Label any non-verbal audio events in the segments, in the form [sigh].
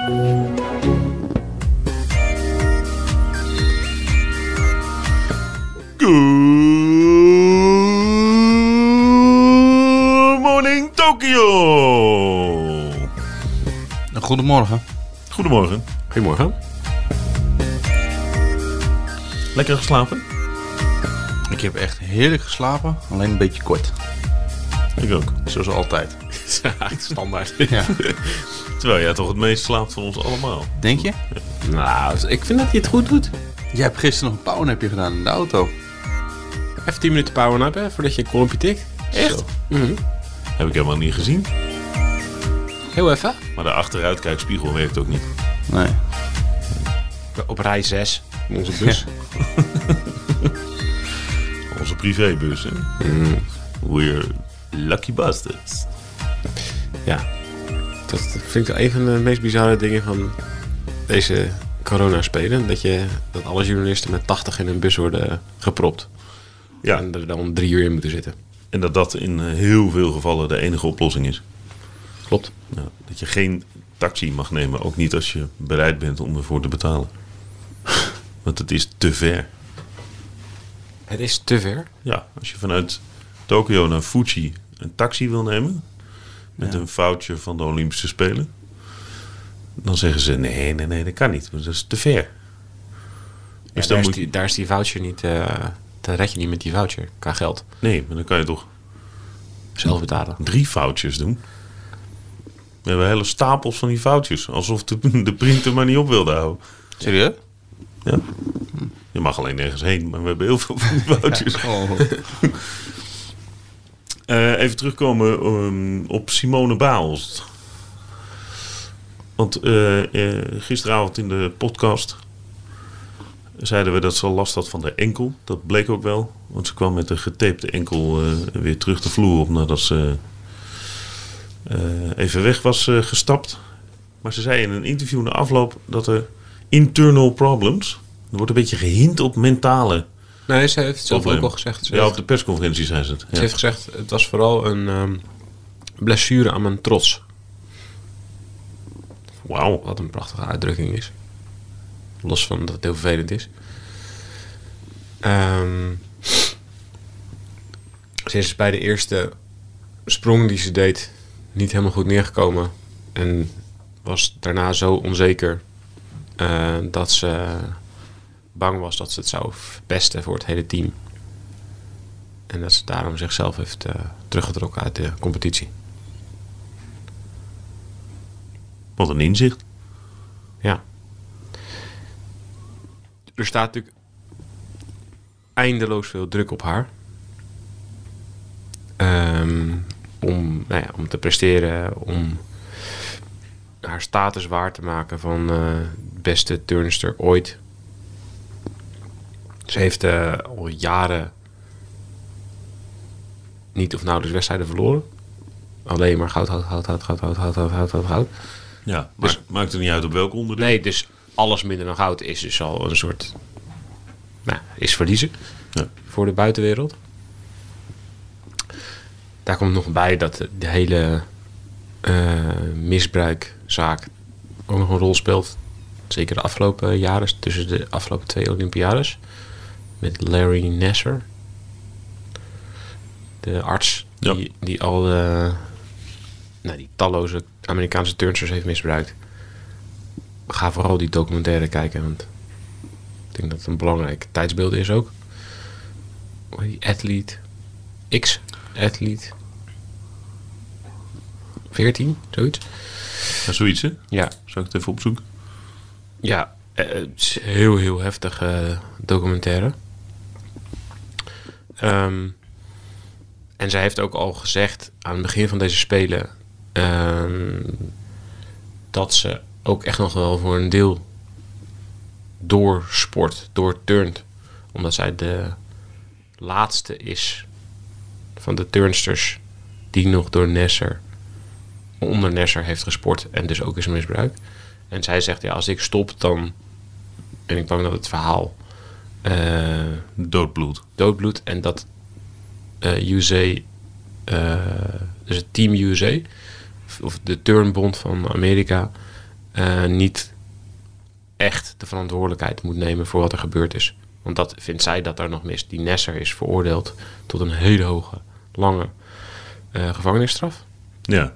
Good morning Tokyo. Goedemorgen. Goedemorgen. Goedemorgen. Lekker geslapen? Ik heb echt heerlijk geslapen, alleen een beetje kort. Ik ook. Zoals altijd. [laughs] Standaard. [laughs] Ja. Terwijl jij toch het meest slaapt van ons allemaal. Denk je? Nou, ik vind dat hij het goed doet. Jij hebt gisteren nog een powernapje gedaan in de auto. Even 10 minuten power-nappen voordat je een kolompje tikt. Echt? Heb ik helemaal niet gezien. Heel even. Maar de achteruitkijkspiegel werkt ook niet. Nee. Op rij 6 in onze bus. [laughs] Onze privébus, hè? We're lucky bastards. Ja. Dat vind ik wel een van de meest bizarre dingen van deze corona-spelen. Dat, je, dat alle journalisten met 80 in een bus worden gepropt. Ja, En er dan drie uur in moeten zitten. en dat dat in heel veel gevallen de enige oplossing is. Klopt. Dat je geen taxi mag nemen, ook niet als je bereid bent om ervoor te betalen. [laughs] Want het is te ver. Het is te ver. Ja, als je vanuit Tokio naar Fuji een taxi wil nemen, met een foutje van de Olympische Spelen, dan zeggen ze nee, nee, nee, dat kan niet, want dat is te ver. Ja, Dus daar, is die, daar is die voucher niet... eh dan red je niet met die voucher qua geld. Nee, maar dan kan je toch Zelf betalen. drie foutjes doen. We hebben hele stapels van die foutjes, alsof de, de printer maar niet op wilde houden. Serieus? Ja. Je mag alleen nergens heen, maar we hebben heel veel van die [laughs] foutjes. Oh. [laughs] Eh, even terugkomen ehm, op Simone Baals. Want eh, eh, gisteravond in de podcast zeiden we dat ze last had van de enkel. Dat bleek ook wel. Want ze kwam met een getapte enkel weer terug de vloer op nadat ze even weg was gestapt. Maar ze zei in een interview na afloop dat er internal problems. Er wordt een beetje gehint op mentale. Nee, ze heeft het zelf ook al gezegd. Ze Ja, heeft- op de persconferentie zei ze het. Ze heeft gezegd, het was vooral een ehm, blessure aan mijn trots. Wauw. Wat een prachtige uitdrukking is. Los van dat het heel vervelend is. Ehm, ze is bij de eerste sprong die ze deed niet helemaal goed neergekomen. En was daarna zo onzeker eh, dat ze bang was dat ze het zou verpesten voor het hele team. En dat ze daarom zichzelf heeft eh, teruggetrokken uit de competitie. Wat een inzicht. Ja. Er staat natuurlijk eindeloos veel druk op haar. Ehm, om, nou ja, om te presteren, om haar status waar te maken van eh, beste turnster ooit. Ze heeft eh, al jaren niet of nauwelijks wedstrijden verloren. Alleen maar goud, goud, goud, goud, goud, goud, goud, goud, goud. Ja, Dus- maakt, er niet uit op welk onderdeel. Nee, dus alles minder dan goud is dus al een soort... Nou, is verliezen Ja. voor de buitenwereld. Daar komt nog bij dat de hele eh, misbruikzaak ook nog een rol speelt. Zeker de afgelopen jaren, tussen de afgelopen twee Olympiades. Met Larry Nasser. De arts Ja. die, die al de, nou, die talloze Amerikaanse turnsters heeft misbruikt. Ga vooral die documentaire kijken, want ik denk dat het een belangrijk tijdsbeeld is ook. Die athlete? X athlete 14, zoiets. Ja, zoiets, hè? Ja, Zou ik het even opzoeken? ja eh, het is heel, heel heftig eh, documentaire. Ehm, en zij heeft ook al gezegd aan het begin van deze spelen... ehm, dat ze ook echt nog wel voor een deel door sport, door turnt. Omdat zij de laatste is van de turnsters die nog door Nesser, onder Nesser heeft gesport en dus ook is misbruik. En zij zegt, ja, als ik stop, dan ben ik bang dat het verhaal eh, Doodbloed. doodbloed en dat eh USA, eh, dus het Team USA, of de turnbond van Amerika, niet echt de verantwoordelijkheid moet nemen voor wat er gebeurd is. Want dat vindt zij dat daar nog mis. Die Nesser is veroordeeld tot een hele hoge, lange gevangenisstraf. Ja,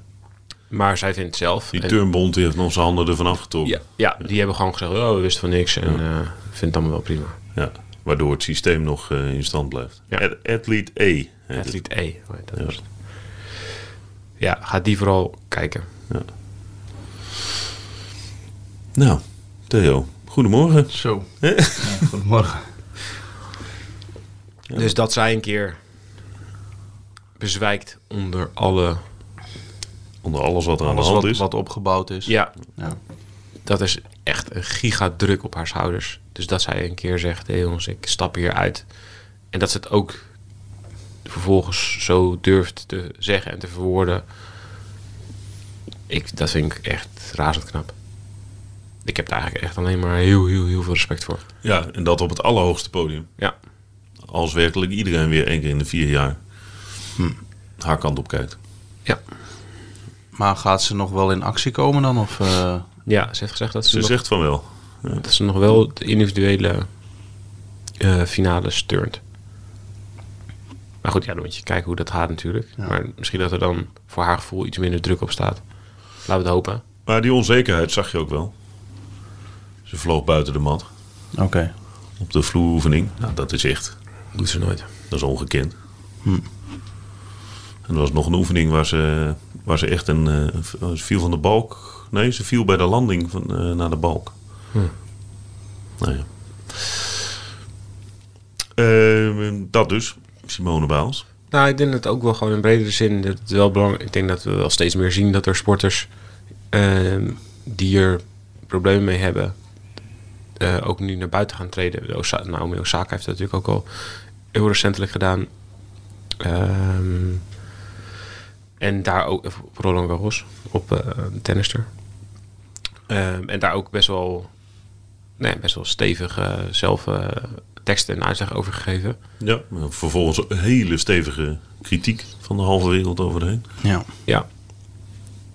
Maar zij vindt zelf... die turnbond die heeft nog zijn handen ervan afgetrokken. ja, ja, die hebben gewoon gezegd, oh, we wisten van niks en eh vindt het allemaal wel prima. Ja, waardoor het systeem nog eh, in stand blijft. Ja. Ad- Athlete het. Athlete E. dat was het. Ja, ga die vooral kijken. Nou, Theo, goedemorgen. Zo. [laughs] Ja, goedemorgen. Dus dat zij een keer bezwijkt onder alle... Onder alles wat er aan de hand wat, is. wat opgebouwd is. Ja, Ja. dat is echt een gigadruk op haar schouders. Dus dat zij een keer zegt, hé jongens, ik stap hier uit. En dat ze het ook vervolgens zo durft te zeggen en te verwoorden. Ik, dat vind ik echt razend knap. Ik heb daar eigenlijk echt alleen maar heel, heel, heel veel respect voor. Ja, en dat op het allerhoogste podium. Ja, Als werkelijk iedereen weer één keer in de vier jaar Hm. haar kant op kijkt. ja. Maar gaat ze nog wel in actie komen dan? Of, eh, ja ze heeft gezegd dat ze, Ze nog, zegt van wel. Dat ze nog wel de individuele eh finale turnt. Maar goed, ja, dan moet je kijken hoe dat gaat natuurlijk. Maar misschien dat er dan voor haar gevoel iets minder druk op staat. Laten we het hopen. Maar die onzekerheid zag je ook wel. Ze vloog buiten de mat Oké. op de vloeroefening. Nou, dat is echt, Doet ze nooit. dat is ongekend. En er was nog een oefening waar ze, waar ze echt een, eh, ze viel van de balk. Nee, ze viel bij de landing van, eh, naar de balk. Nou ja. Eh, dat dus, Simone Baals. Nou, ik denk dat ook wel gewoon in bredere zin dat het wel belangrijk. Ik denk dat we wel steeds meer zien dat er sporters ehm, die er problemen mee hebben, eh, ook nu naar buiten gaan treden. Osa Naomi Osaka heeft dat natuurlijk ook al heel recentelijk gedaan. Ehm, en daar ook, Roland Garros, op eh tennister. Ehm, en daar ook best wel, nee, best wel stevig zelf eh, teksten en uitleg over gegeven. Ja, maar vervolgens een hele stevige kritiek van de halve wereld over de heen. Ja. Ja.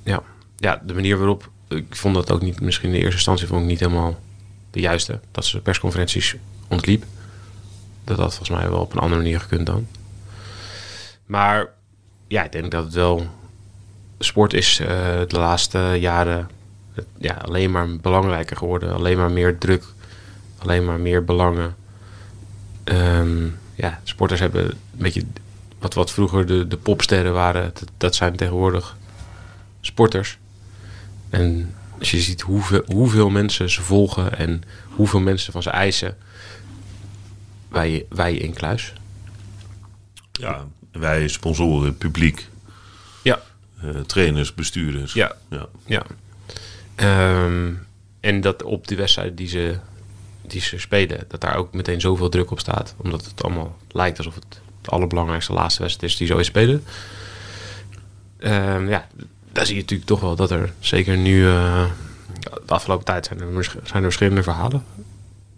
Ja. Ja, de manier waarop... Ik vond dat ook niet... Misschien in de eerste instantie vond ik niet helemaal de juiste. Dat ze persconferenties ontliep. Dat had volgens mij wel op een andere manier gekund dan. Maar ja, ik denk dat het wel... Sport is eh, de laatste jaren ja, alleen maar belangrijker geworden. Alleen maar meer druk. Alleen maar meer belangen. Ehm, ja, sporters hebben een beetje... Wat, wat vroeger de, de popsterren waren, dat, dat zijn tegenwoordig sporters. En als je ziet hoeveel, hoeveel mensen ze volgen en hoeveel mensen van ze eisen, wij, wij in kluis. Ja, wij sponsoren, publiek, Ja, eh, trainers, bestuurders. ja, ja. ja. Ehm, en dat op de wedstrijden die ze, die ze spelen, dat daar ook meteen zoveel druk op staat. Omdat het allemaal lijkt alsof het de allerbelangrijkste laatste wedstrijd is die ze ooit spelen. Ehm, ja, daar zie je natuurlijk toch wel dat er zeker nu, eh, de afgelopen tijd zijn er, er verschillende verhalen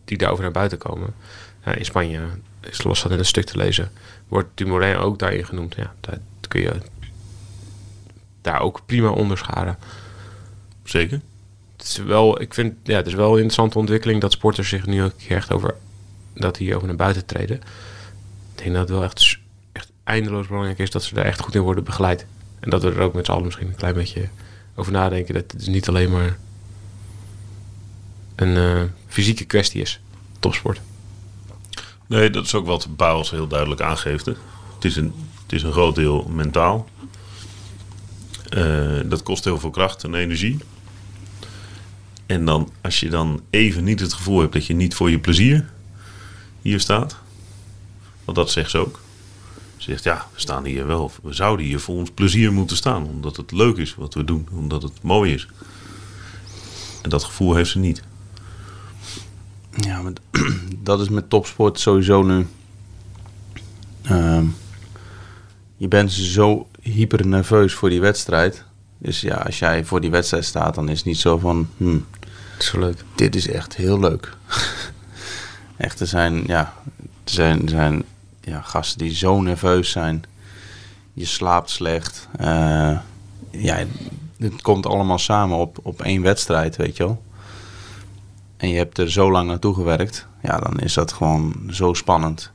die daarover naar buiten komen. In Spanje is los van in een stuk te lezen, wordt Dumoulin ook daarin genoemd. Ja, daar kun je daar ook prima onderscharen. Zeker. Het is wel, ik vind, ja, het is wel een interessante ontwikkeling dat sporters zich nu ook echt over dat die over naar buiten treden. Ik denk dat het wel echt, echt eindeloos belangrijk is dat ze daar echt goed in worden begeleid. En dat we er ook met z'n allen misschien een klein beetje over nadenken dat het niet alleen maar een eh, fysieke kwestie is, topsport. Nee, dat is ook wat Baals heel duidelijk aangeeft. Hè. Het, is een, het is een groot deel mentaal. Eh, dat kost heel veel kracht en energie. En dan, als je dan even niet het gevoel hebt dat je niet voor je plezier hier staat. Want dat zegt ze ook. Ze zegt, ja, we staan hier wel. We zouden hier voor ons plezier moeten staan. Omdat het leuk is wat we doen. Omdat het mooi is. En dat gevoel heeft ze niet. Ja, maar [clears throat] dat is met topsport sowieso nu. Ehm, je bent zo hyper nerveus voor die wedstrijd. Dus ja, als jij voor die wedstrijd staat, dan is het niet zo van... Hmm, leuk. dit is echt heel leuk. [laughs] echt, er zijn, ja, er zijn, er zijn ja, gasten die zo nerveus zijn. Je slaapt slecht. Eh, ja, het komt allemaal samen op, op één wedstrijd, weet je wel. En je hebt er zo lang naartoe gewerkt. Ja, dan is dat gewoon zo spannend.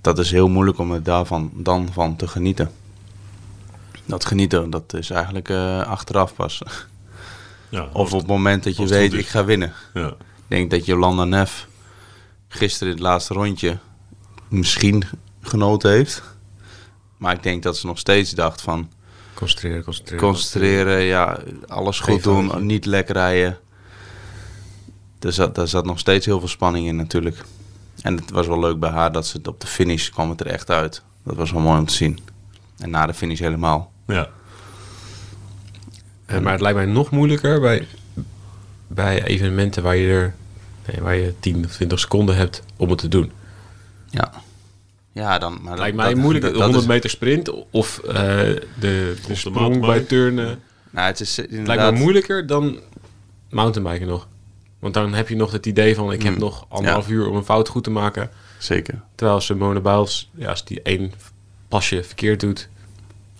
Dat is heel moeilijk om er daarvan dan van te genieten. Dat genieten, dat is eigenlijk eh, achteraf pas. [laughs] Ja, Of op het moment dat je weet, ik ga winnen. ja. Ik denk dat Jolanda Neff gisteren in het laatste rondje misschien genoten heeft. Maar ik denk dat ze nog steeds dacht van Concentreren, concentreren. concentreren, ja, alles goed Geen doen, niet lek rijden. Er zat, daar zat nog steeds heel veel spanning in natuurlijk. En het was wel leuk bij haar dat ze op de finish kwam het er echt uit. Dat was wel mooi om te zien. En na de finish helemaal. ja. Eh, maar het lijkt mij nog moeilijker bij, bij evenementen waar je er nee, waar je 10 of 20 seconden hebt om het te doen. Ja. Ja, dan... Maar lijkt dat- mij moeilijk. dat- De dat 100 is- meter sprint of eh, de, de de sprong bij turnen. Nou, het is eh, lijkt me moeilijker dan mountainbiken nog. Want dan heb je nog het idee van ik heb Mm. nog anderhalf uur om een fout goed te maken. Zeker. Terwijl Simone Biles, ja, als die één pasje verkeerd doet,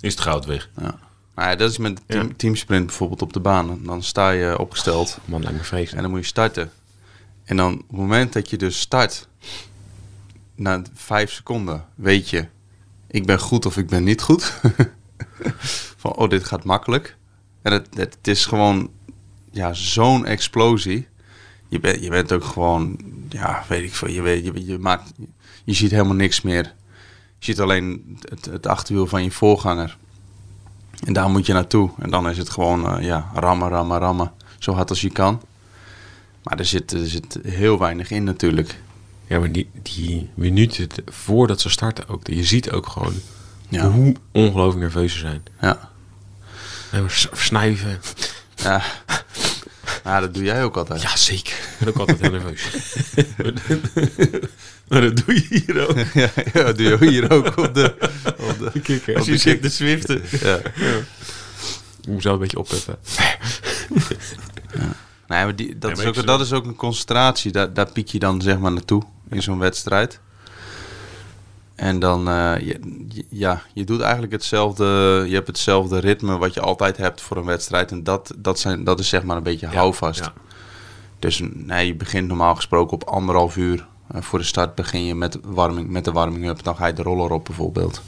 Is het goud weg. Ja. Nou ja, dat is met team, teamsprint bijvoorbeeld op de baan. Dan sta je opgesteld man lijkt me en vreselijk. dan moet je starten. En dan op het moment dat je dus start, na vijf seconden weet je, ik ben goed of ik ben niet goed. [laughs] Van, oh, dit gaat makkelijk. En het, het, het is gewoon, ja, zo'n explosie. Je, bent je bent ook gewoon, ja, weet ik veel, je, weet, je, je, maakt, je ziet helemaal niks meer. Je ziet alleen het, het achterwiel van je voorganger. En daar moet je naartoe. En dan is het gewoon, eh, ja, rammen, rammen, rammen. Zo hard als je kan. Maar er zit, er zit heel weinig in natuurlijk. Ja, maar die, die minuten voordat ze starten ook. Je ziet ook gewoon Ja. hoe ongelooflijk nerveus ze zijn. Ja. En. Ja. [laughs] ja, dat doe jij ook altijd. Ja, zeker. Ik ben ook altijd heel nerveus. [laughs] Maar dat doe je hier ook. ja, ja, dat doe je hier ook op de... Op de Kikker. Als je zit te zwiften. Ja. Ik moet zelf een beetje oppeppen. Nee, maar die, dat, Ja, maar is ook, dat is ook een concentratie. Daar, daar piek je dan zeg maar naartoe in zo'n wedstrijd. En dan, eh, je, ja, je doet eigenlijk hetzelfde. Je hebt hetzelfde ritme wat je altijd hebt voor een wedstrijd. En dat, dat, zijn, dat is zeg maar een beetje houvast. ja. Dus nee, je begint normaal gesproken op anderhalf uur. Voor de start begin je met, warming, met de warming-up. Dan ga je de roller op bijvoorbeeld.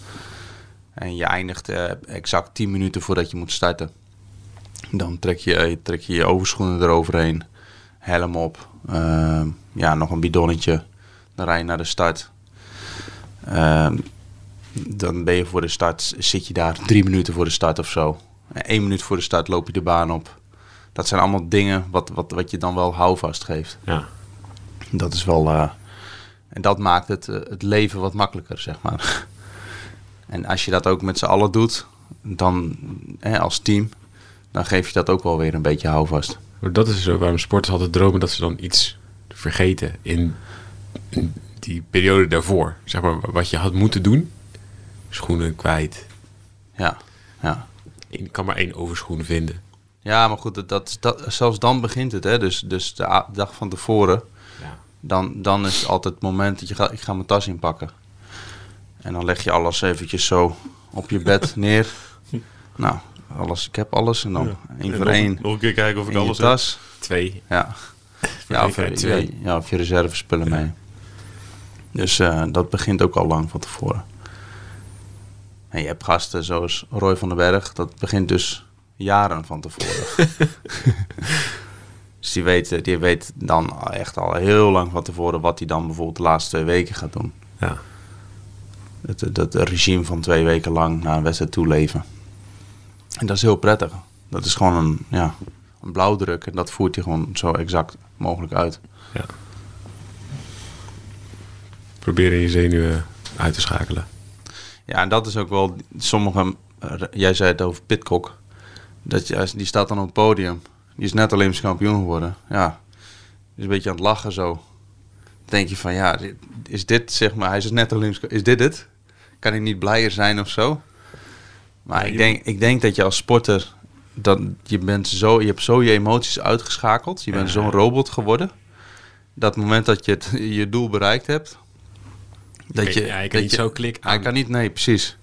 En je eindigt eh, exact 10 minuten voordat je moet starten. Dan trek je, eh, trek je je overschoenen eroverheen. Helm op. ehm, ja, nog een bidonnetje. Dan rij je naar de start. Ehm, dan ben je voor de start, zit je daar drie minuten voor de start of zo. Eén minuut voor de start loop je de baan op. Dat zijn allemaal dingen wat, wat, wat je dan wel houvast geeft. Ja. Dat is wel. eh, en dat maakt het, eh, het leven wat makkelijker, zeg maar. [laughs] En als je dat ook met z'n allen doet, dan hè, als team, dan geef je dat ook wel weer een beetje houvast. Dat is zo waarom sporters altijd dromen dat ze dan iets vergeten in, in die periode daarvoor. Zeg maar, wat je had moeten doen. Schoenen kwijt. Ja, ja. Je kan maar één overschoen vinden. Ja, maar goed, dat, dat, dat, zelfs dan begint het, hè. Dus, dus de dag van tevoren, Ja. dan, dan is het altijd het moment dat je gaat, ik ga mijn tas inpakken. En dan leg je alles eventjes zo op je bed [laughs] neer. Nou, alles, ik heb alles. En dan één En voor nog, één Nog een keer kijken of ik alles heb. tas. Twee. Ja. [laughs] Ja, of, twee. ja, of je reservespullen mee. Dus eh, dat begint ook al lang van tevoren. En je hebt gasten zoals Roy van den Berg. Dat begint dus jaren van tevoren. [laughs] dus die weet, die weet dan echt al heel lang van tevoren... wat hij dan bijvoorbeeld de laatste twee weken gaat doen. Ja. Dat, dat regime van twee weken lang naar een wedstrijd toe leven. En dat is heel prettig. Dat is gewoon een, ja, een blauwdruk. En dat voert hij gewoon zo exact mogelijk uit. ja. Proberen je zenuwen uit te schakelen. Ja, en dat is ook wel... Sommige... eh, jij zei het over Pitcock. Dat je, die staat dan op het podium. Die is net Olympisch kampioen geworden. Ja, is een beetje aan het lachen zo. Dan denk je van, ja, is dit zeg maar... Hij is net Olympisch Is dit het? Kan hij niet blijer zijn of zo? Maar ik, denk, ik denk dat je als sporter... Dan, je, bent zo, je hebt zo je emoties uitgeschakeld. Je bent zo'n robot geworden. Dat moment dat je het, je doel bereikt hebt... Dat je, ja, je kan dat niet zo klik Hij aan. kan niet, nee, precies.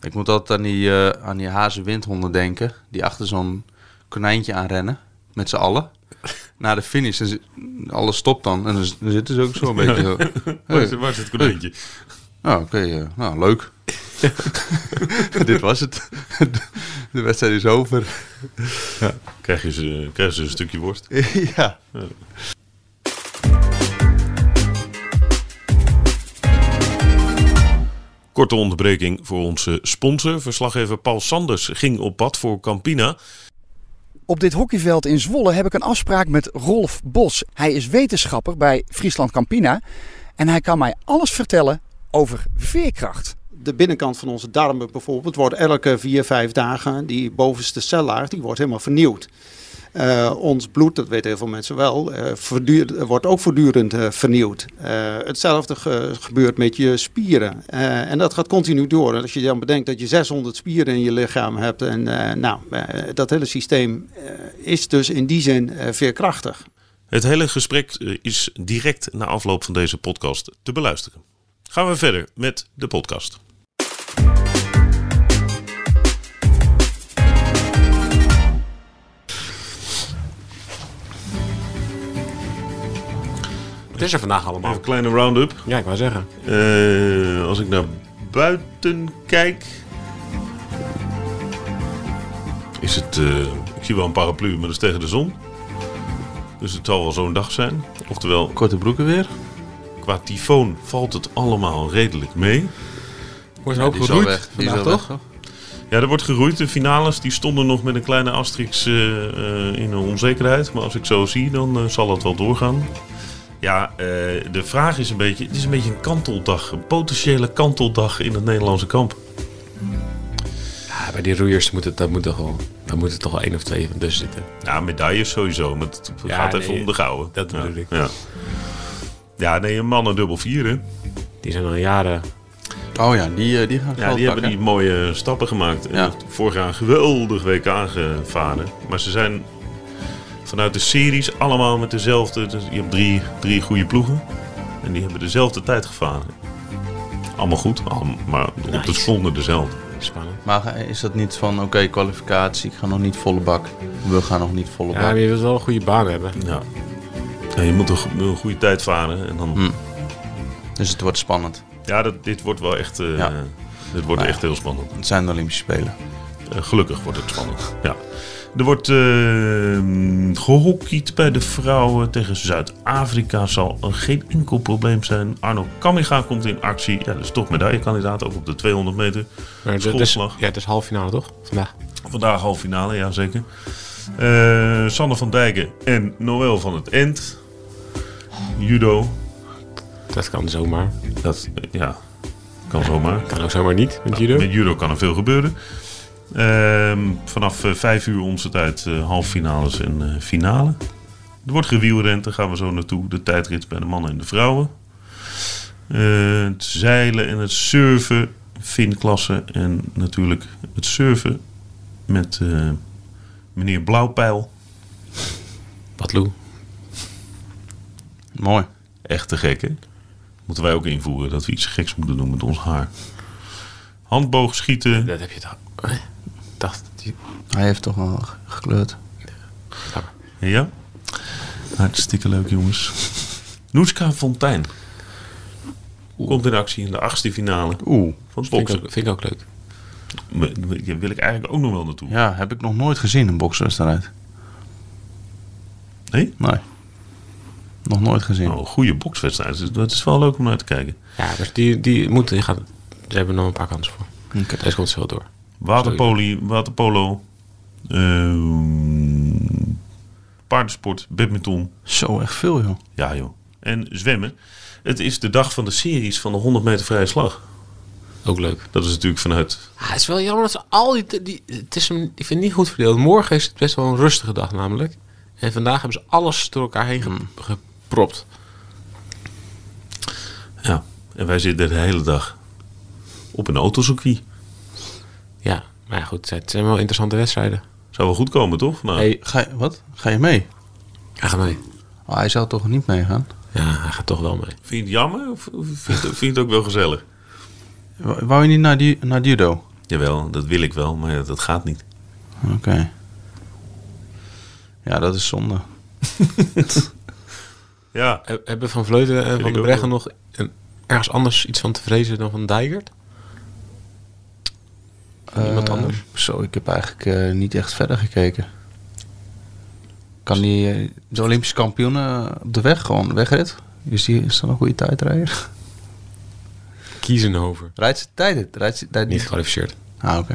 Ik moet altijd aan die, eh aan die hazenwindhonden denken. Die achter zo'n konijntje aanrennen. Met z'n allen. [laughs] Na de finish. En alles stopt dan. En dan, zitten ze ook zo een beetje zo. [laughs] Waar is, waar is het konijntje? Nou, oké. eh, nou, leuk. [laughs] Dit was het. de wedstrijd is over. Krijg je ze, krijgen ze een stukje worst? ja. Korte onderbreking voor onze sponsor. Verslaggever Paul Sanders ging op pad voor Campina. Op dit hockeyveld in Zwolle heb ik een afspraak met Rolf Bos. Hij is wetenschapper bij Friesland Campina. En hij kan mij alles vertellen over veerkracht. De binnenkant van onze darmen bijvoorbeeld wordt elke vier, vijf dagen die bovenste cellaag die wordt helemaal vernieuwd. Eh, ons bloed, dat weten heel veel mensen wel, eh, wordt ook voortdurend eh, vernieuwd. Hetzelfde ge- gebeurt met je spieren. En dat gaat continu door. Als je dan bedenkt dat je 600 spieren in je lichaam hebt. En nou, dat hele systeem is dus in die zin veerkrachtig. Het hele gesprek is direct na afloop van deze podcast te beluisteren. Gaan we verder met de podcast. Wat is er vandaag allemaal? Even een kleine round-up. Ja, ik wou zeggen. Eh, als ik naar buiten kijk, is het. eh, ik zie wel een paraplu, maar dat is tegen de zon. Dus het zal wel zo'n dag zijn. Oftewel, Korte broeken weer. qua tyfoon valt het allemaal redelijk mee. Wordt ook al geroeid vandaag, toch? weg, Ja, er wordt geroeid. De finales die stonden nog met een kleine asterix eh, eh, in een onzekerheid. Maar als ik zo zie, dan zal het wel doorgaan. Ja, eh, de vraag is een beetje... Het is een beetje een kanteldag. Een potentiële kanteldag in het Nederlandse kamp. Ja, bij die roeiers moet het, dat moet toch wel, daar moeten toch wel één of twee van tussen zitten. Ja, medailles sowieso. Maar het Ja, gaat even nee, om de gouden. dat ja. bedoel ik. Ja. ja, nee, een mannen dubbel vier, hè? Die zijn al jaren... Oh ja, die, eh, die gaan Ja, die hebben die mooie stappen gemaakt. Ja. En Vorig jaar een geweldig WK gevaren. Maar ze zijn vanuit de series allemaal met dezelfde... dus je hebt drie, drie goede ploegen. En die hebben dezelfde tijd gevaren. Allemaal goed, allemaal- maar op de Nice. seconde dezelfde. Spannend. Maar is dat niet van, oké, kwalificatie, ik ga nog niet volle bak. We gaan nog niet volle Ja, bak. maar je wilt wel een goede baan hebben. Ja. Ja, je moet een, go- een goede tijd varen. En dan, Hm. Dus het wordt spannend. Ja, dat, dit wordt wel echt... eh, Ja. Dit wordt Nou ja. echt heel spannend. Het zijn de Olympische Spelen. Eh, gelukkig wordt het spannend. Ja. Er wordt gehockeyd bij de vrouwen tegen Zuid-Afrika. Zal geen enkel probleem zijn. Arno Kamiga komt in actie. Ja, dat is toch medaillekandidaat, ook op de 200 meter. Maar het is, Schoolslag. ja, het is halve finale toch? Vandaag. Vandaag halve finale, ja zeker. Eh Sanne van Dijken en Noël van het End. Judo. Dat kan zomaar. Dat, ja, kan zomaar. Kan ook zomaar niet met judo. Met judo kan er veel gebeuren. Ehm, vanaf eh, vijf uur onze tijd eh halve finales en eh, finale. Er wordt gewielrend, daar gaan we zo naartoe. De tijdrit bij de mannen en de vrouwen. Eh, het zeilen en het surfen, finklasse. En natuurlijk het surfen met eh, meneer Blauwpijl. Wat Lou? Mooi. Echt te gek, hè? Moeten wij ook invoeren dat we iets geks moeten doen met ons haar. Handboogschieten. Dat heb je toch... Dacht... die- Hij heeft toch wel ge- gekleurd. Ja? Hartstikke leuk, jongens. Noeska Fontijn. Komt in actie in de achtste finale Oeh. van het Vind ik, boksen. ook, vind ik ook leuk. Daar wil ik eigenlijk ook nog wel naartoe. Ja, heb ik nog nooit gezien, een bokswedstrijd. Nee? Nee. Nog nooit gezien. Een goede bokswedstrijd. Dus dat is wel leuk om naar te kijken. Ja, dus die, die moeten... Die gaan, ze hebben nog een paar kansen voor. Oké. Deze komt zo door. Waterpolo, waterpolo ehm, paardensport, badminton. Zo, echt veel, joh. Ja, joh. En zwemmen. Het is de dag van de series van de 100 meter vrije slag. Ook leuk. Dat is natuurlijk vanuit... Ah, het is wel jammer dat ze al die... die het is een, ik vind het niet goed verdeeld. Morgen is het best wel een rustige dag namelijk. En vandaag hebben ze alles door elkaar heen ge- gepropt. Ja, en wij zitten de hele dag op een autocircuit. Ja, maar goed. Het zijn wel interessante wedstrijden. Zou wel goed komen, toch? Nou, Hey, Ga je, wat? Ga je mee? ga ga mee. Oh, hij zou toch niet meegaan? Ja, hij gaat toch wel mee. Vind je het jammer of vind je het, vind je het ook wel gezellig? Wou je niet naar, die, naar judo? Jawel, dat wil ik wel, maar ja, dat gaat niet. Oké. Ja, dat is zonde. [laughs] Ja, He- Hebben Van Vleuten en ik Van der ook Breggen nog een, ergens anders iets van te vrezen dan van Dijkert? Iemand Eh, anders? Zo, ik heb eigenlijk eh, niet echt verder gekeken. Kan die eh, de Olympische kampioen eh, op de weg gewoon wegrit? Is, die, is dat een goede tijdrijder? Kiezenhover. Rijdt ze tijd? Rijdt ze tijd Niet gekwalificeerd. Ah, oké.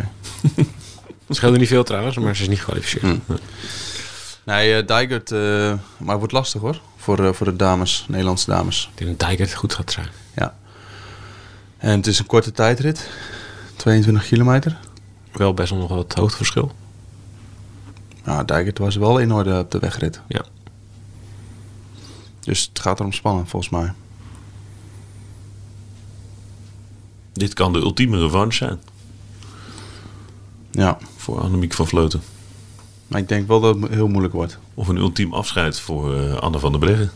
[laughs] Het scheelde niet veel trouwens, maar ze is niet gekwalificeerd. Hm. Nee, eh Dijkert, maar het wordt lastig hoor. Voor, eh, voor de dames, Nederlandse dames. Ik denk dat Dijkert goed gaat zijn. Ja. En het is een korte tijdrit. 22 kilometer. Wel best wel nog wat hoogteverschil. Nou, Dijkert was wel in orde op de wegrit. Ja. Dus het gaat erom spannend volgens mij. dit kan de ultieme revanche zijn Ja. voor Annemiek van Vleuten. Maar ik denk wel dat het heel moeilijk wordt. Of een ultiem afscheid voor eh, Anne van der Breggen.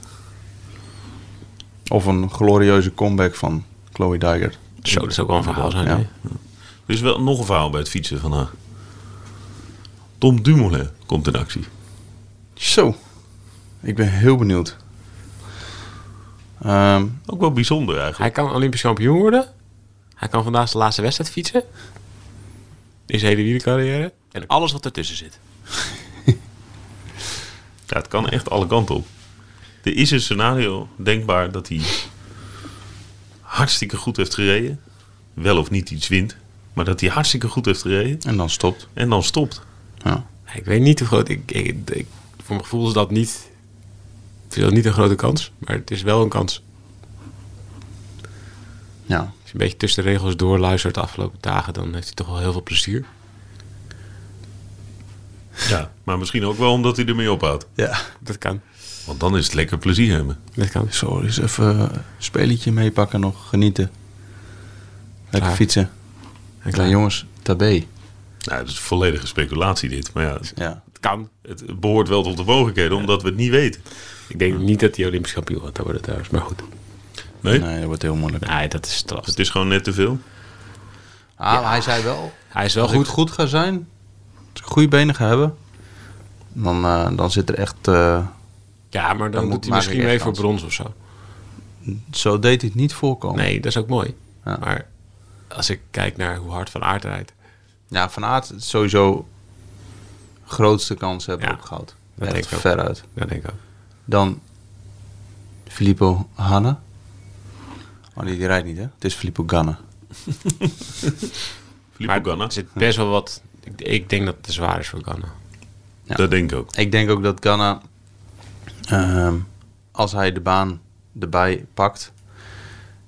Of een glorieuze comeback van Chloe Dijkert. Zo, dat zou ook wel een verhaal zijn. Ja. Er is wel nog een verhaal bij het fietsen van haar. Tom Dumoulin komt in actie. Zo. Ik ben heel benieuwd. Ehm, Ook wel bijzonder Hij eigenlijk. kan Olympisch kampioen worden. Hij kan vandaag zijn laatste wedstrijd fietsen. In zijn hele wielercarrière. En alles wat ertussen zit. [laughs] Ja, het kan echt alle kanten op. Er is een scenario denkbaar dat hij hartstikke goed heeft gereden. Wel of niet iets wint. Maar dat hij hartstikke goed heeft gereden. en dan stopt. En dan stopt. Ja. Ik weet niet hoe groot. Ik, ik, ik- voor mijn gevoel is dat niet. Ik vind dat niet een grote kans. Maar het is wel een kans. ja. Als je een beetje tussen de regels doorluistert de afgelopen dagen, dan heeft hij toch wel heel veel plezier. Ja. Maar misschien ook wel omdat hij ermee ophoudt. Ja. Dat kan. Want dan is het lekker plezier hebben. Dat kan. Zo, dus even een spelletje meepakken nog. Genieten. Lekker Klaar. fietsen. Klaar. jongens, tabé. Nou, dat is volledige speculatie dit. Maar ja, Ja. Het kan. het behoort wel tot de mogelijkheden omdat we het niet weten. Ik denk niet dat hij Olympisch kampioen gaat worden trouwens. Maar goed. Nee? Nee, dat wordt heel moeilijk. Nee, dat is lastig. Het is gewoon net te veel. Ah, maar hij zei wel. Hij is wel Als ik goed. goed ga zijn, als ik goede benen ga hebben, dan, eh, dan zit er echt. eh, Ja, maar dan, Dan moet- doet hij misschien ik mee voor brons of zo. zo deed hij het niet voorkomen. Nee, dat is ook mooi. Ja. Maar als ik kijk naar hoe hard Van Aert rijdt. Ja, Van Aert sowieso grootste kans hebben Ja, op goud. dat Echt denk ik ook. veruit. Dat denk ik ook. Dan Filippo Hanna. Oh nee, die rijdt niet hè? Het is Filippo Ganna. [laughs] Filippo Maar Ganna. er zit best wel wat... Ik, ik denk dat het te zwaar is voor Ganna. Ja. Dat denk ik ook. Ik denk ook dat Ganna, ehm, als hij de baan erbij pakt,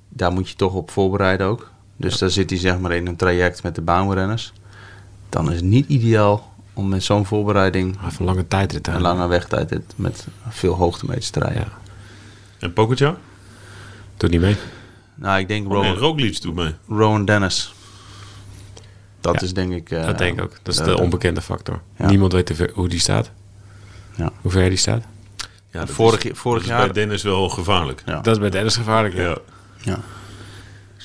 daar moet je toch op voorbereiden ook. Dus daar zit hij zeg maar in een traject met de baanrenners. Dan is het niet ideaal om met zo'n voorbereiding een lange tijdrit. een lange wegtijd het- met veel hoogtemeters te rijden. Ja. En Pogacar? Doet niet mee. Nou, ik denk Oh, nee, Rowan, Roglic doet mee. Rowan Dennis. Dat Ja, is denk ik... eh, dat denk ik ook. Dat is de onbekende factor. Ja. Niemand weet hoe die staat. Ja. Hoe ver die staat. Ja, dat Vorig- is, vorig dat is jaar- bij Dennis wel gevaarlijk. Ja. Dat is bij Dennis gevaarlijk. Ja. Ja.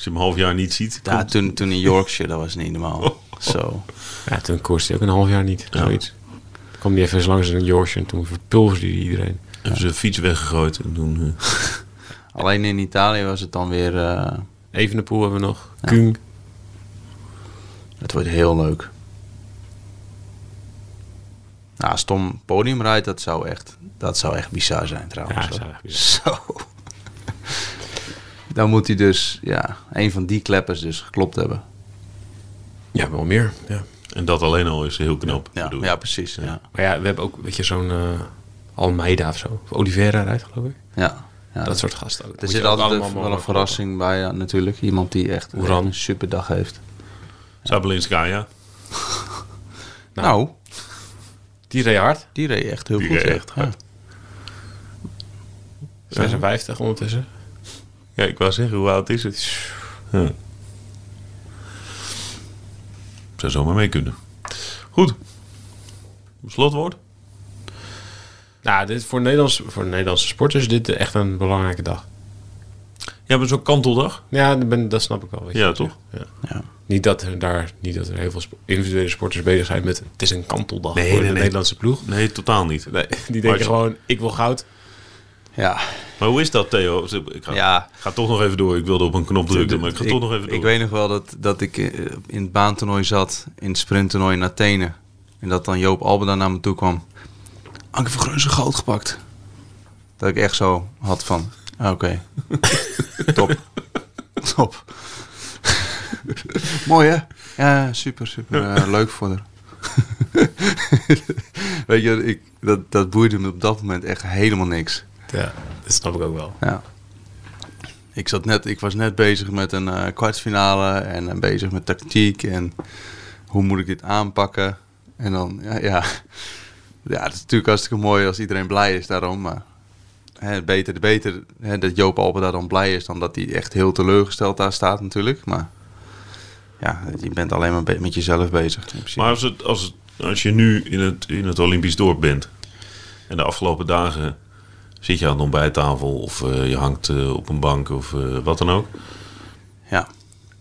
Ja. Als je hem een half jaar niet ziet. Ja, komt- toen, toen in Yorkshire, dat was niet normaal. Oh. Zo. Ja, toen koerste hij ook een half jaar niet. Zoiets. Toen kwam hij even eens langs in Yorkshire en toen verpulverde hij iedereen. Hebben ze een fiets weggegooid. En toen, eh, [laughs] Alleen in Italië was het dan weer... eh, Evenepoel hebben we nog. Kung. Het wordt heel leuk. Nou, als Tom podium rijdt, dat zou echt, dat zou echt bizar zijn trouwens. Ja, hoor. zou echt bizar [laughs] Zo. Dan moet hij dus, ja, een van die kleppers dus geklopt hebben. Ja, wel meer. Ja. en dat alleen al is heel knap. Ja, ik. ja precies. Ja. Maar ja, we hebben ook, weet je, zo'n eh, Almeida of zo. Of Oliveira rijdt, geloof ik. Ja. Ja, dat soort gasten ook. Er zit altijd wel een verrassing bij, ja, natuurlijk. Iemand die echt Oeran. een superdag heeft. Sabelinskaya. Nou. [laughs] Nou. Die reed hard. die reed echt heel Die goed. reed ja. echt hard. 56 ondertussen. Ja, ik wou zeggen, hoe oud is het? Ja. Zou zomaar mee kunnen. Goed. Slotwoord? Nou, dit, voor, Nederlands, voor Nederlandse sporters is dit echt een belangrijke dag. Ja, maar zo'n kanteldag? Ja, dat, ben, dat snap ik wel. Weet Ja, je. toch? Ja. Ja. Niet, dat er daar, niet dat er heel veel individuele sporters bezig zijn met... het is een kanteldag Nee, voor nee, de nee. Nederlandse ploeg. Nee, totaal niet. Nee, [laughs] die denken gewoon, ik wil goud. Ja, Maar hoe is dat, Theo? Ik ga, Ja. ga toch nog even door. Ik wilde op een knop drukken, maar ik ga toch nog even door. Ik weet nog wel dat, dat ik eh, in het baantoernooi zat, in het sprinttoernooi in Athene. En dat dan Joop Albeda naar me toe kwam. Anke van Grunsen goud gepakt. Dat ik echt zo had van, ah, oké, [laughs] top, top. Mooi hè? Ja, super, super. eh, leuk voor haar. [laughs] Weet je, ik, dat, dat boeide me op dat moment echt helemaal niks. Ja, dat snap ik ook wel. Ja. Ik, zat net, ik was net bezig met een eh, kwartfinale en eh, bezig met tactiek en hoe moet ik dit aanpakken. En dan, ja, ja. ja het is natuurlijk hartstikke mooi als iedereen blij is daarom. Maar hè, beter, beter hè, dat Joop Alpen daar dan blij is dan dat hij echt heel teleurgesteld daar staat natuurlijk. Maar ja, je bent alleen maar met jezelf bezig. Maar als, het, als, het, als je nu in het, in het Olympisch dorp bent en de afgelopen dagen zit je aan de ontbijttafel of eh, je hangt eh, op een bank of eh, wat dan ook. Ja.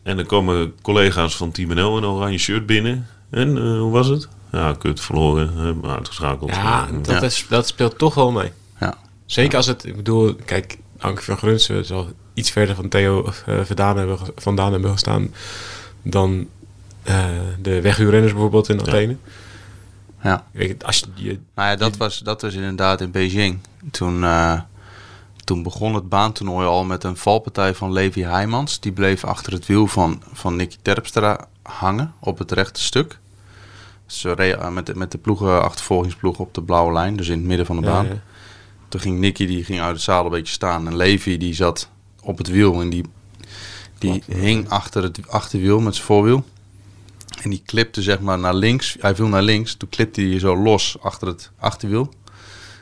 En dan komen collega's van Team NL in een oranje shirt binnen. En eh, hoe was het? Ja, kut, verloren, uitgeschakeld. Ja, dat, Ja. Is, dat speelt toch wel mee. Ja. Zeker als het, ik bedoel, kijk, Anke van Grunsen zal iets verder van Theo eh, vandaan, hebben, vandaan hebben gestaan dan eh, de weghuurrenners bijvoorbeeld in Athene. ja. Weet je, als je, je Nou ja, dat was, dat was inderdaad in Beijing. Toen, eh, toen begon het baantoernooi al met een valpartij van Levi Heijmans. Die bleef achter het wiel van, van Nicky Terpstra hangen op het rechte stuk. Ze reed eh, met, de- met de ploegen, achtervolgingsploeg op de blauwe lijn, dus in het midden van de Ja, baan. ja. Toen ging Nicky die ging uit het zadel een beetje staan. En Levi die zat op het wiel en die, die hing achter het achterwiel met zijn voorwiel. En die klipte zeg maar naar links. Hij viel naar links. Toen klipte hij zo los achter het achterwiel.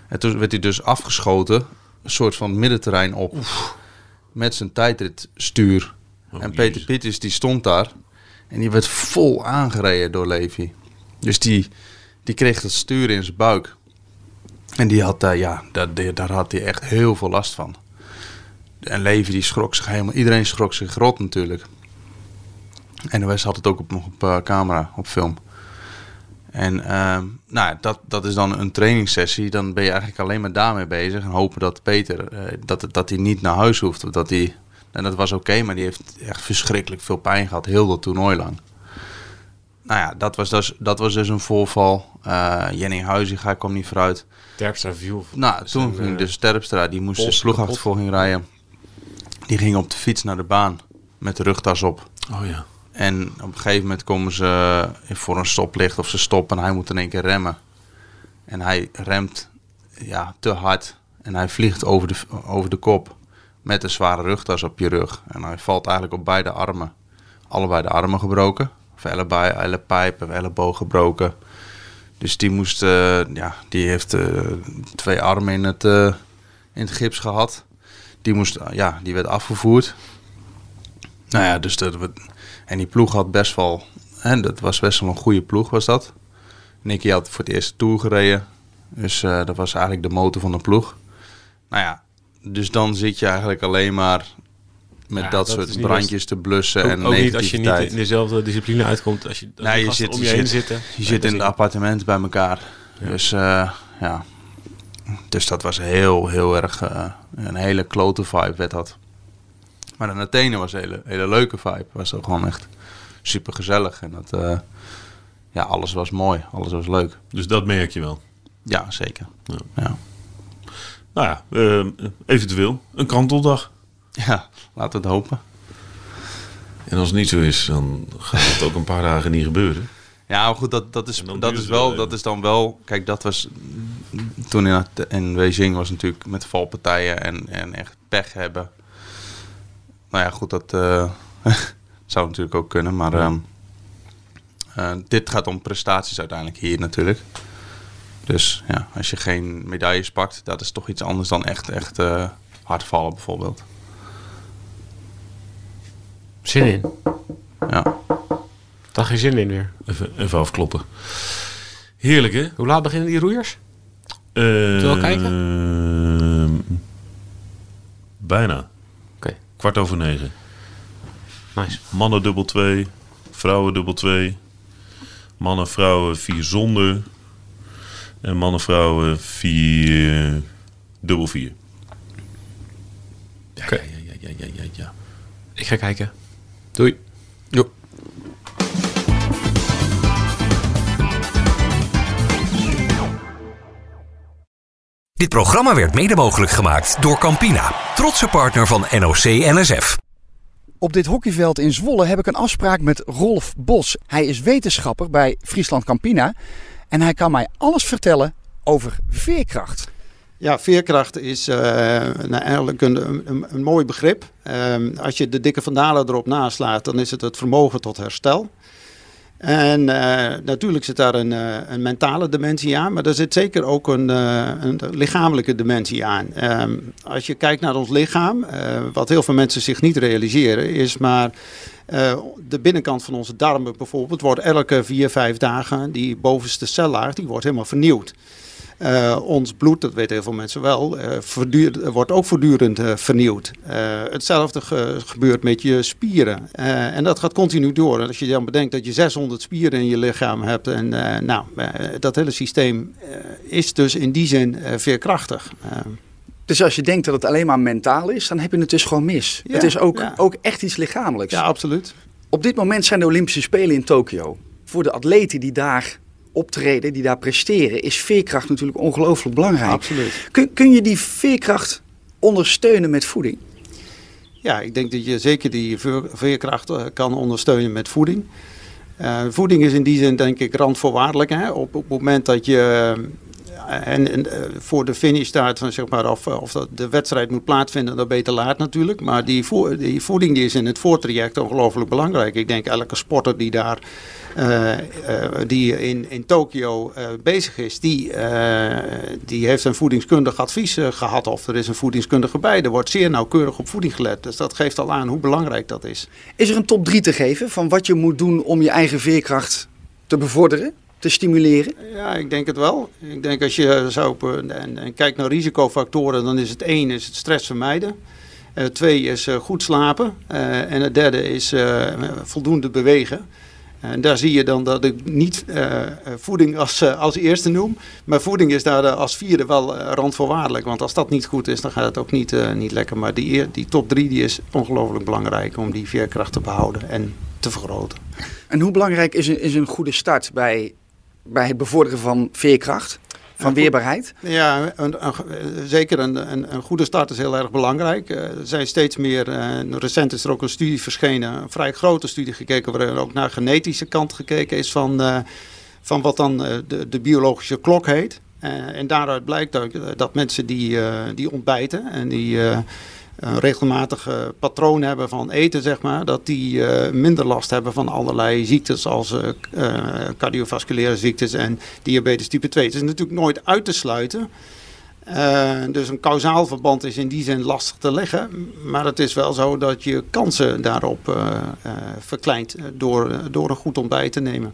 En toen werd hij dus afgeschoten. Een soort van middenterrein op. Met zijn tijdritstuur. Oh, en Peter. Pieters die stond daar. En die werd vol aangereden door Levi. Dus die, die kreeg dat stuur in zijn buik. En die had, daar ja, daar daar had hij echt heel veel last van. En Levi die schrok zich helemaal. Iedereen schrok zich rot natuurlijk. En NOS had het ook op, nog op eh, camera, op film. En ehm, nou, dat, dat is dan een trainingssessie. Dan ben je eigenlijk alleen maar daarmee bezig. En hopen dat Peter, eh, dat, dat hij niet naar huis hoeft. Of dat hij, en dat was oké, maar die heeft echt verschrikkelijk veel pijn gehad. Heel dat toernooi lang. Nou ja, dat was dus, dat was dus een voorval. Eh Jenny Huizinga kwam niet vooruit. Terpstra viel. Nou, toen ging dus Terpstra, die moest de pols ploegachtervolging rijden. Die ging op de fiets naar de baan met de rugtas op. Oh ja. En op een gegeven moment komen ze voor een stoplicht of ze stoppen en hij moet in één keer remmen. En hij remt ja, te hard en hij vliegt over de, over de kop met een zware rugtas op je rug. En hij valt eigenlijk op beide armen. Allebei de armen gebroken. Of ellebei, ellepijp of elleboog gebroken. Dus die moest, eh, ja, die heeft eh, twee armen in het, eh, in het gips gehad. Die moest, ja, die werd afgevoerd. Nou ja, dus dat, en die ploeg had best wel, hè, dat was best wel een goede ploeg was dat. Nicky had voor het eerst Tour gereden, dus eh, dat was eigenlijk de motor van de ploeg. Nou ja, dus dan zit je eigenlijk alleen maar met Ja, dat, soort brandjes te blussen Ook, en ook niet als je niet in dezelfde discipline uitkomt. Als je, als Nee, je zit, om je je heen zit, zitten. je zit in het appartement bij elkaar. Dus eh, ja. Dus dat was heel, heel erg eh, een hele klote vibe werd dat. Maar in Athene was een hele, hele leuke vibe. Was ook gewoon echt super gezellig. En dat, eh, ja, alles was mooi. Alles was leuk. Dus dat merk je wel. Ja, zeker. Ja. Ja, Nou ja, eh, eventueel een kanteldag. ja laten we het hopen. En als het niet zo is, dan gaat het ook een paar dagen niet gebeuren. Ja, maar goed, dat, dat, is, dat, is wel dat is dan wel... Kijk, dat was... Toen in, in Beijing was natuurlijk met valpartijen en, en echt pech hebben. Nou ja, goed, dat eh, [laughs] zou natuurlijk ook kunnen. Maar ehm, eh, dit gaat om prestaties uiteindelijk hier natuurlijk. Dus ja, als je geen medailles pakt, dat is toch iets anders dan echt, echt eh, hard vallen bijvoorbeeld. Zin in. Ja. Daar geen zin in weer. Even, even afkloppen. Heerlijk, hè? Hoe laat beginnen die roeiers? Zullen we kijken? Bijna. Kwart over negen. Nice. Mannen dubbel 2, vrouwen dubbel 2. Mannen, vrouwen 4 zonder. En mannen, vrouwen 4 dubbel 4. Ja, Oké. ja, ja, ja, ja, ja, ja. Ik ga kijken. Doei. Jo. Dit programma werd mede mogelijk gemaakt door Campina, trotse partner van NOC NSF. Op dit hockeyveld in Zwolle heb ik een afspraak met Rolf Bos. Hij is wetenschapper bij Friesland Campina. En hij kan mij alles vertellen over veerkracht. Ja, veerkracht is eh, nou, eigenlijk een, een, een mooi begrip. Ehm, als je de dikke vandalen erop naslaat, dan is het het vermogen tot herstel. En eh, natuurlijk zit daar een, eh, een mentale dimensie aan, maar er zit zeker ook een, eh, een lichamelijke dimensie aan. Ehm, als je kijkt naar ons lichaam, wat heel veel mensen zich niet realiseren, is maar de binnenkant van onze darmen bijvoorbeeld wordt elke vier, vijf dagen die bovenste cellaag, die wordt helemaal vernieuwd. Eh, ons bloed, dat weten heel veel mensen wel, eh, wordt ook voortdurend eh, vernieuwd. Hetzelfde ge- gebeurt met je spieren. En dat gaat continu door. En als je dan bedenkt dat je 600 spieren in je lichaam hebt. En nou, dat hele systeem is dus in die zin veerkrachtig. Dus als je denkt dat het alleen maar mentaal is, dan heb je het dus gewoon mis. Ja, het is ook, ja. ook echt iets lichamelijks. ja, absoluut. Op dit moment zijn de Olympische Spelen in Tokio. Voor de atleten die daar optreden, die daar presteren, is veerkracht natuurlijk ongelooflijk belangrijk. Absoluut. Kun, kun je die veerkracht ondersteunen met voeding? Ja, ik denk dat je zeker die veer- veerkracht eh, kan ondersteunen met voeding. Eh, voeding is in die zin denk ik randvoorwaardelijk. Hè? Op, op het moment dat je en, eh, voor de finish staat van zeg maar of, of dat de wedstrijd moet plaatsvinden, dan beter laat natuurlijk. Maar die, die voeding die is in het voortraject ongelooflijk belangrijk. Ik denk elke sporter die daar eh, eh, die in, in Tokio bezig is, die, die heeft een voedingskundig advies eh, gehad. Of er is een voedingskundige bij. Er wordt zeer nauwkeurig op voeding gelet. Dus dat geeft al aan hoe belangrijk dat is. Is er een top 3 te geven van wat je moet doen om je eigen veerkracht te bevorderen, te stimuleren? Ja, ik denk het wel. Ik denk als je zo op, eh, en, en kijkt naar risicofactoren, dan is het één is het stress vermijden. Eh, twee is eh, goed slapen. Eh, en het derde is eh, voldoende bewegen. En daar zie je dan dat ik niet voeding als, als eerste noem. Maar voeding is daar als vierde wel eh, randvoorwaardelijk. Want als dat niet goed is, dan gaat het ook niet, eh, niet lekker. Maar die, die top drie die is ongelooflijk belangrijk om die veerkracht te behouden en te vergroten. En hoe belangrijk is een, is een goede start bij, bij het bevorderen van veerkracht, van weerbaarheid? Ja, een, een- zeker een, een, een goede start is heel erg belangrijk. Eh, er zijn steeds meer, eh, recent is er ook een studie verschenen, een vrij grote studie gekeken, waarin ook naar genetische kant gekeken is van, eh, van wat dan de, de biologische klok heet. En daaruit blijkt ook dat mensen die, die ontbijten en die een regelmatig eh, patroon hebben van eten, zeg maar, dat die eh, minder last hebben van allerlei ziektes als eh, cardiovasculaire ziektes en diabetes type 2. Het is natuurlijk nooit uit te sluiten. Dus een kausaal verband is in die zin lastig te leggen. Maar het is wel zo dat je kansen daarop verkleint door, door een goed ontbijt te nemen.